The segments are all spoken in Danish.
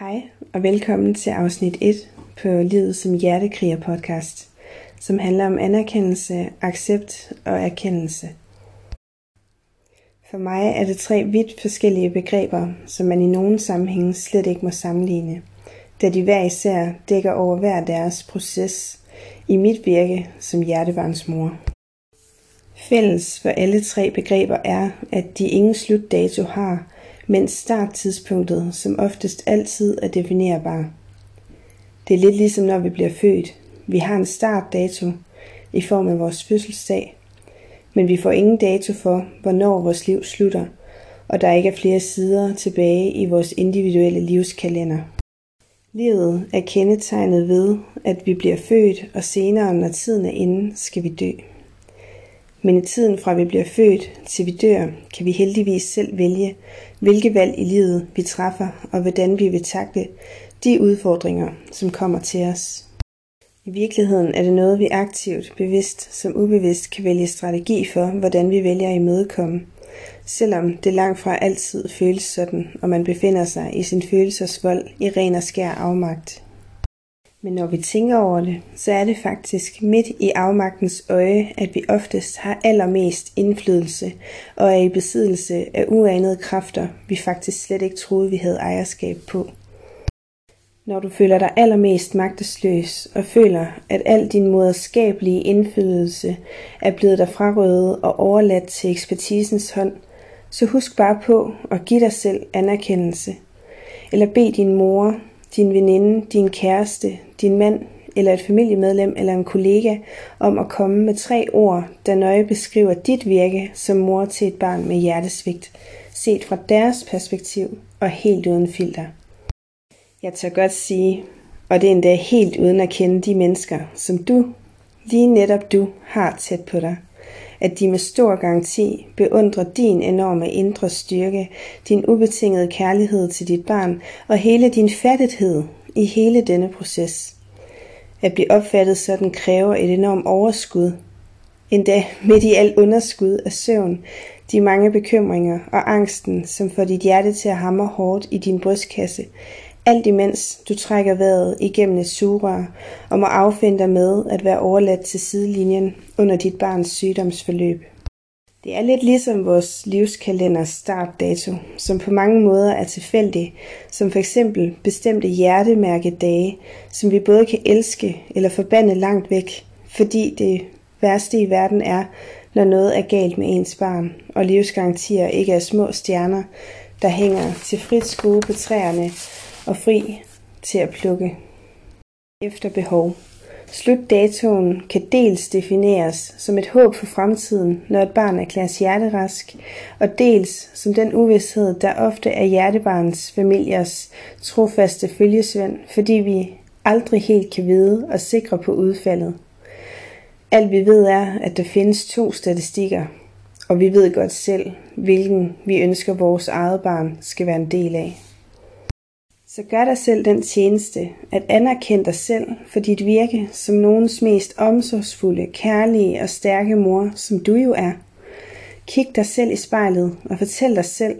Hej og velkommen til afsnit 1 på Livet som Hjertekriger podcast, som handler om anerkendelse, accept og erkendelse. For mig er det tre vidt forskellige begreber, som man i nogle sammenhænge slet ikke må sammenligne, da de hver især dækker over hver deres proces i mit virke som hjertebarnsmor. Fælles for alle tre begreber er, at de ingen slutdato har, mens starttidspunktet som oftest altid er definerbar. Det er lidt ligesom når vi bliver født. Vi har en startdato i form af vores fødselsdag, men vi får ingen dato for, hvornår vores liv slutter, og der ikke er flere sider tilbage i vores individuelle livskalender. Livet er kendetegnet ved, at vi bliver født, og senere, når tiden er inde, skal vi dø. Men i tiden fra vi bliver født til vi dør, kan vi heldigvis selv vælge, hvilke valg i livet vi træffer, og hvordan vi vil takle de udfordringer, som kommer til os. I virkeligheden er det noget, vi aktivt, bevidst som ubevidst kan vælge strategi for, hvordan vi vælger at imødekomme, selvom det langt fra altid føles sådan, og man befinder sig i sin følelsesvold i ren og skær afmagt. Men når vi tænker over det, så er det faktisk midt i afmagtens øje, at vi oftest har allermest indflydelse og er i besiddelse af uanede kræfter, vi faktisk slet ikke troede, vi havde ejerskab på. Når du føler dig allermest magtesløs og føler, at al din moderskabelige indflydelse er blevet dig frarøvet og overladt til ekspertisens hånd, så husk bare på at give dig selv anerkendelse. Eller bed din mor, din veninde, din kæreste, din mand eller et familiemedlem eller en kollega om at komme med tre ord, der nøje beskriver dit virke som mor til et barn med hjertesvigt, set fra deres perspektiv og helt uden filter. Jeg tør godt sige, og det er endda helt uden at kende de mennesker, som du, lige netop du, har tæt på dig, at de med stor garanti beundrer din enorme indre styrke, din ubetingede kærlighed til dit barn og hele din fattighed i hele denne proces. At blive opfattet sådan kræver et enormt overskud, endda midt i alt underskud af søvn, de mange bekymringer og angsten, som får dit hjerte til at hamre hårdt i din brystkasse, alt imens du trækker vejret igennem et sugerør og må affinde dig med at være overladt til sidelinjen under dit barns sygdomsforløb. Det er lidt ligesom vores livskalenders startdato, som på mange måder er tilfældig, som for eksempel bestemte hjertemærkedage, som vi både kan elske eller forbande langt væk, fordi det værste i verden er, når noget er galt med ens barn, og livsgarantier ikke er små stjerner, der hænger til frit skue på træerne og fri til at plukke efter behov. Slutdatoen kan dels defineres som et håb for fremtiden, når et barn erklæres hjerterask, og dels som den uvidshed, der ofte er hjertebarns familiers trofaste følgesvend, fordi vi aldrig helt kan vide og sikre på udfaldet. Alt vi ved er, at der findes to statistikker, og vi ved godt selv, hvilken vi ønsker vores eget barn skal være en del af. Så gør dig selv den tjeneste at anerkende dig selv for dit virke som nogens mest omsorgsfulde, kærlige og stærke mor, som du jo er. Kig dig selv i spejlet og fortæl dig selv,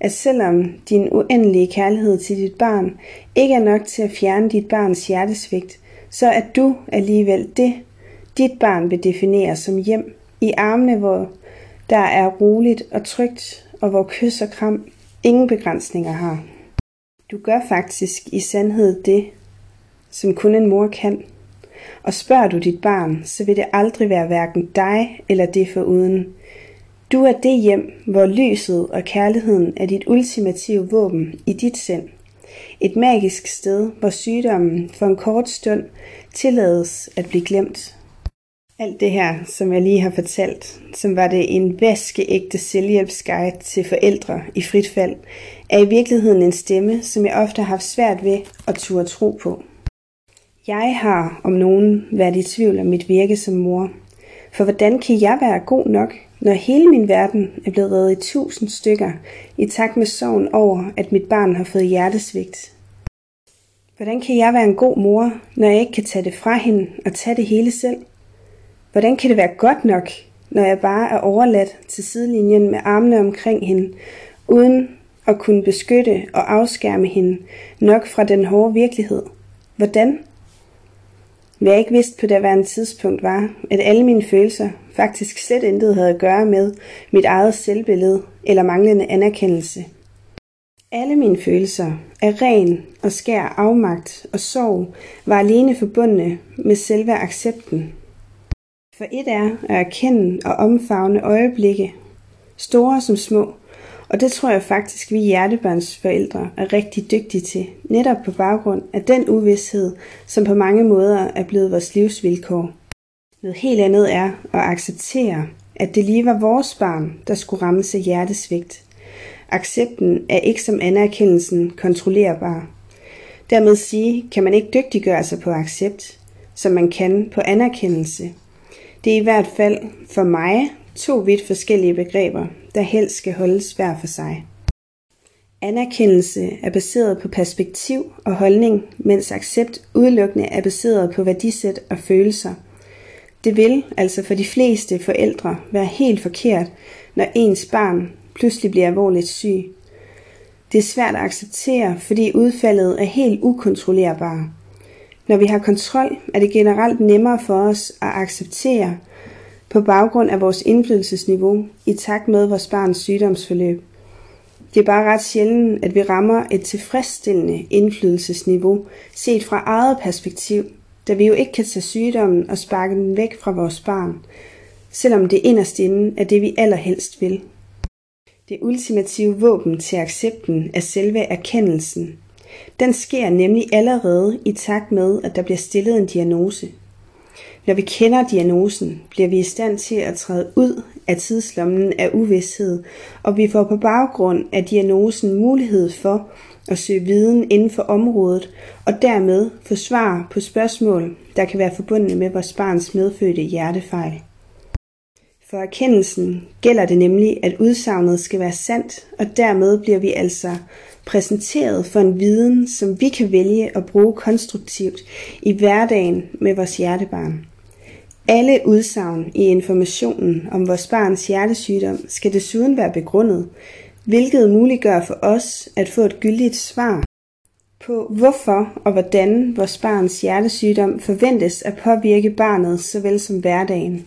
at selvom din uendelige kærlighed til dit barn ikke er nok til at fjerne dit barns hjertesvigt, så er du alligevel det, dit barn vil definere som hjem, i armene, hvor der er roligt og trygt, og hvor kys og kram ingen begrænsninger har. Du gør faktisk i sandhed det, som kun en mor kan. Og spørger du dit barn, så vil det aldrig være hverken dig eller det for uden. Du er det hjem, hvor lyset og kærligheden er dit ultimative våben i dit sind. Et magisk sted, hvor sygdommen for en kort stund tillades at blive glemt. Alt det her, som jeg lige har fortalt, som var det en vaskeægte selvhjælpsguide til forældre i frit fald, er i virkeligheden en stemme, som jeg ofte har haft svært ved at turde tro på. Jeg har om nogen været i tvivl om mit virke som mor. For hvordan kan jeg være god nok, når hele min verden er blevet reddet i tusind stykker, i takt med sorgen over, at mit barn har fået hjertesvigt? Hvordan kan jeg være en god mor, når jeg ikke kan tage det fra hende og tage det hele selv? Hvordan kan det være godt nok, når jeg bare er overladt til sidelinjen med armene omkring hende, uden at kunne beskytte og afskærme hende nok fra den hårde virkelighed. Hvordan? Hvad jeg ikke vidste på daværende tidspunkt var, at alle mine følelser faktisk slet intet havde at gøre med mit eget selvbillede eller manglende anerkendelse. Alle mine følelser af ren og skær afmagt og sorg var alene forbundne med selve accepten. For et er at erkende og omfavne øjeblikke, store som små, og det tror jeg faktisk, vi hjertebørnsforældre er rigtig dygtige til, netop på baggrund af den uvidshed, som på mange måder er blevet vores livsvilkår. Noget helt andet er at acceptere, at det lige var vores barn, der skulle ramme af hjertesvigt. Accepten er ikke som anerkendelsen kontrollerbar. Dermed sige, kan man ikke dygtiggøre sig på accept, som man kan på anerkendelse. Det er i hvert fald for mig to vidt forskellige begreber, der helst skal holdes hver for sig. Anerkendelse er baseret på perspektiv og holdning, mens accept udelukkende er baseret på værdisæt og følelser. Det vil altså for de fleste forældre være helt forkert, når ens barn pludselig bliver alvorligt syg. Det er svært at acceptere, fordi udfaldet er helt ukontrollerbart. Når vi har kontrol, er det generelt nemmere for os at acceptere på baggrund af vores indflydelsesniveau i takt med vores barns sygdomsforløb. Det er bare ret sjældent, at vi rammer et tilfredsstillende indflydelsesniveau set fra eget perspektiv, da vi jo ikke kan tage sygdommen og sparke den væk fra vores barn, selvom det inderst inde er det, vi allerhelst vil. Det ultimative våben til accepten er selve erkendelsen. Den sker nemlig allerede i takt med, at der bliver stillet en diagnose. Når vi kender diagnosen, bliver vi i stand til at træde ud af tidslommen af uvidshed, og vi får på baggrund af diagnosen mulighed for at søge viden inden for området, og dermed få svar på spørgsmål, der kan være forbundet med vores barns medfødte hjertefejl. For erkendelsen gælder det nemlig, at udsagnet skal være sandt, og dermed bliver vi altså præsenteret for en viden, som vi kan vælge at bruge konstruktivt i hverdagen med vores hjertebarn. Alle udsagn i informationen om vores barns hjertesygdom skal desuden være begrundet, hvilket muliggør for os at få et gyldigt svar på hvorfor og hvordan vores barns hjertesygdom forventes at påvirke barnet såvel som hverdagen.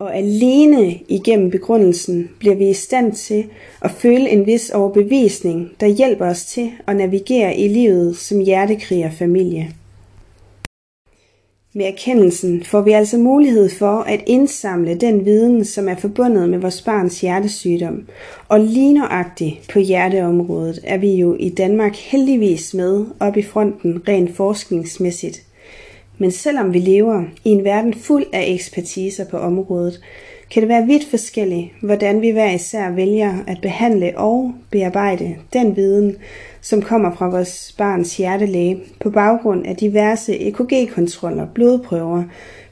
Og alene igennem begrundelsen bliver vi i stand til at føle en vis overbevisning, der hjælper os til at navigere i livet som hjertekrigerfamilie. Med erkendelsen får vi altså mulighed for at indsamle den viden, som er forbundet med vores barns hjertesygdom. Og lige nøjagtigt på hjerteområdet er vi jo i Danmark heldigvis med op i fronten rent forskningsmæssigt. Men selvom vi lever i en verden fuld af ekspertiser på området, kan det være vidt forskelligt, hvordan vi hver især vælger at behandle og bearbejde den viden, som kommer fra vores barns hjertelæge på baggrund af diverse EKG-kontroller, blodprøver,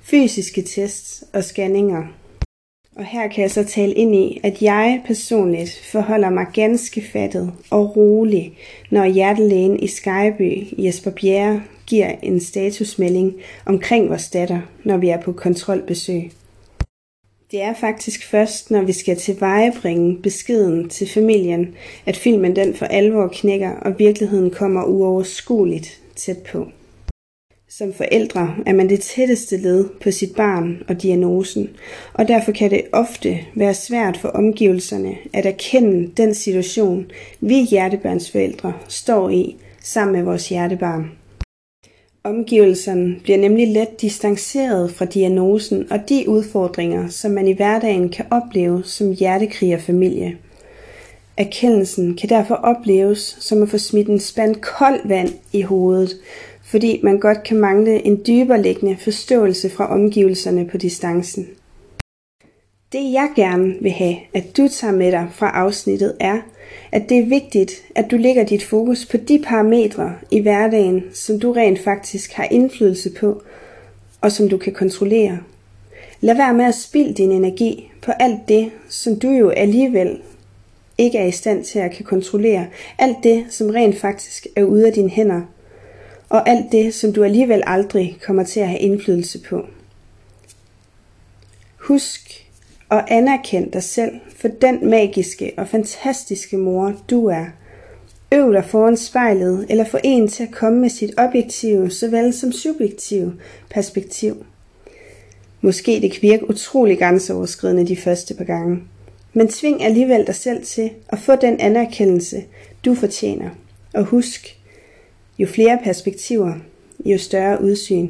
fysiske tests og scanninger. Og her kan jeg så tale ind i, at jeg personligt forholder mig ganske fattet og rolig, når hjertelægen i Skyby, Jesper Bjerre, giver en statusmelding omkring vores datter, når vi er på kontrolbesøg. Det er faktisk først, når vi skal tilvejebringe beskeden til familien, at filmen den for alvor knækker, og virkeligheden kommer uoverskueligt tæt på. Som forældre er man det tætteste led på sit barn og diagnosen, og derfor kan det ofte være svært for omgivelserne at erkende den situation, vi hjertebørnsforældre står i sammen med vores hjertebarn. Omgivelserne bliver nemlig let distanceret fra diagnosen og de udfordringer, som man i hverdagen kan opleve som hjertekrigerfamilie. Erkendelsen kan derfor opleves som at få smidt en spand koldt vand i hovedet, fordi man godt kan mangle en dybere liggende forståelse fra omgivelserne på distancen. Det jeg gerne vil have, at du tager med dig fra afsnittet er, at det er vigtigt, at du lægger dit fokus på de parametre i hverdagen, som du rent faktisk har indflydelse på, og som du kan kontrollere. Lad være med at spilde din energi på alt det, som du jo alligevel ikke er i stand til at kan kontrollere. Alt det, som rent faktisk er ude af dine hænder. Og alt det, som du alligevel aldrig kommer til at have indflydelse på. Husk Og anerkend dig selv for den magiske og fantastiske mor, du er. Øv dig foran spejlet, eller få en til at komme med sit objektive, såvel som subjektive perspektiv. Måske det kan virke utrolig grænseoverskridende de første par gange, men tving alligevel dig selv til at få den anerkendelse, du fortjener. Og husk, jo flere perspektiver, jo større udsyn.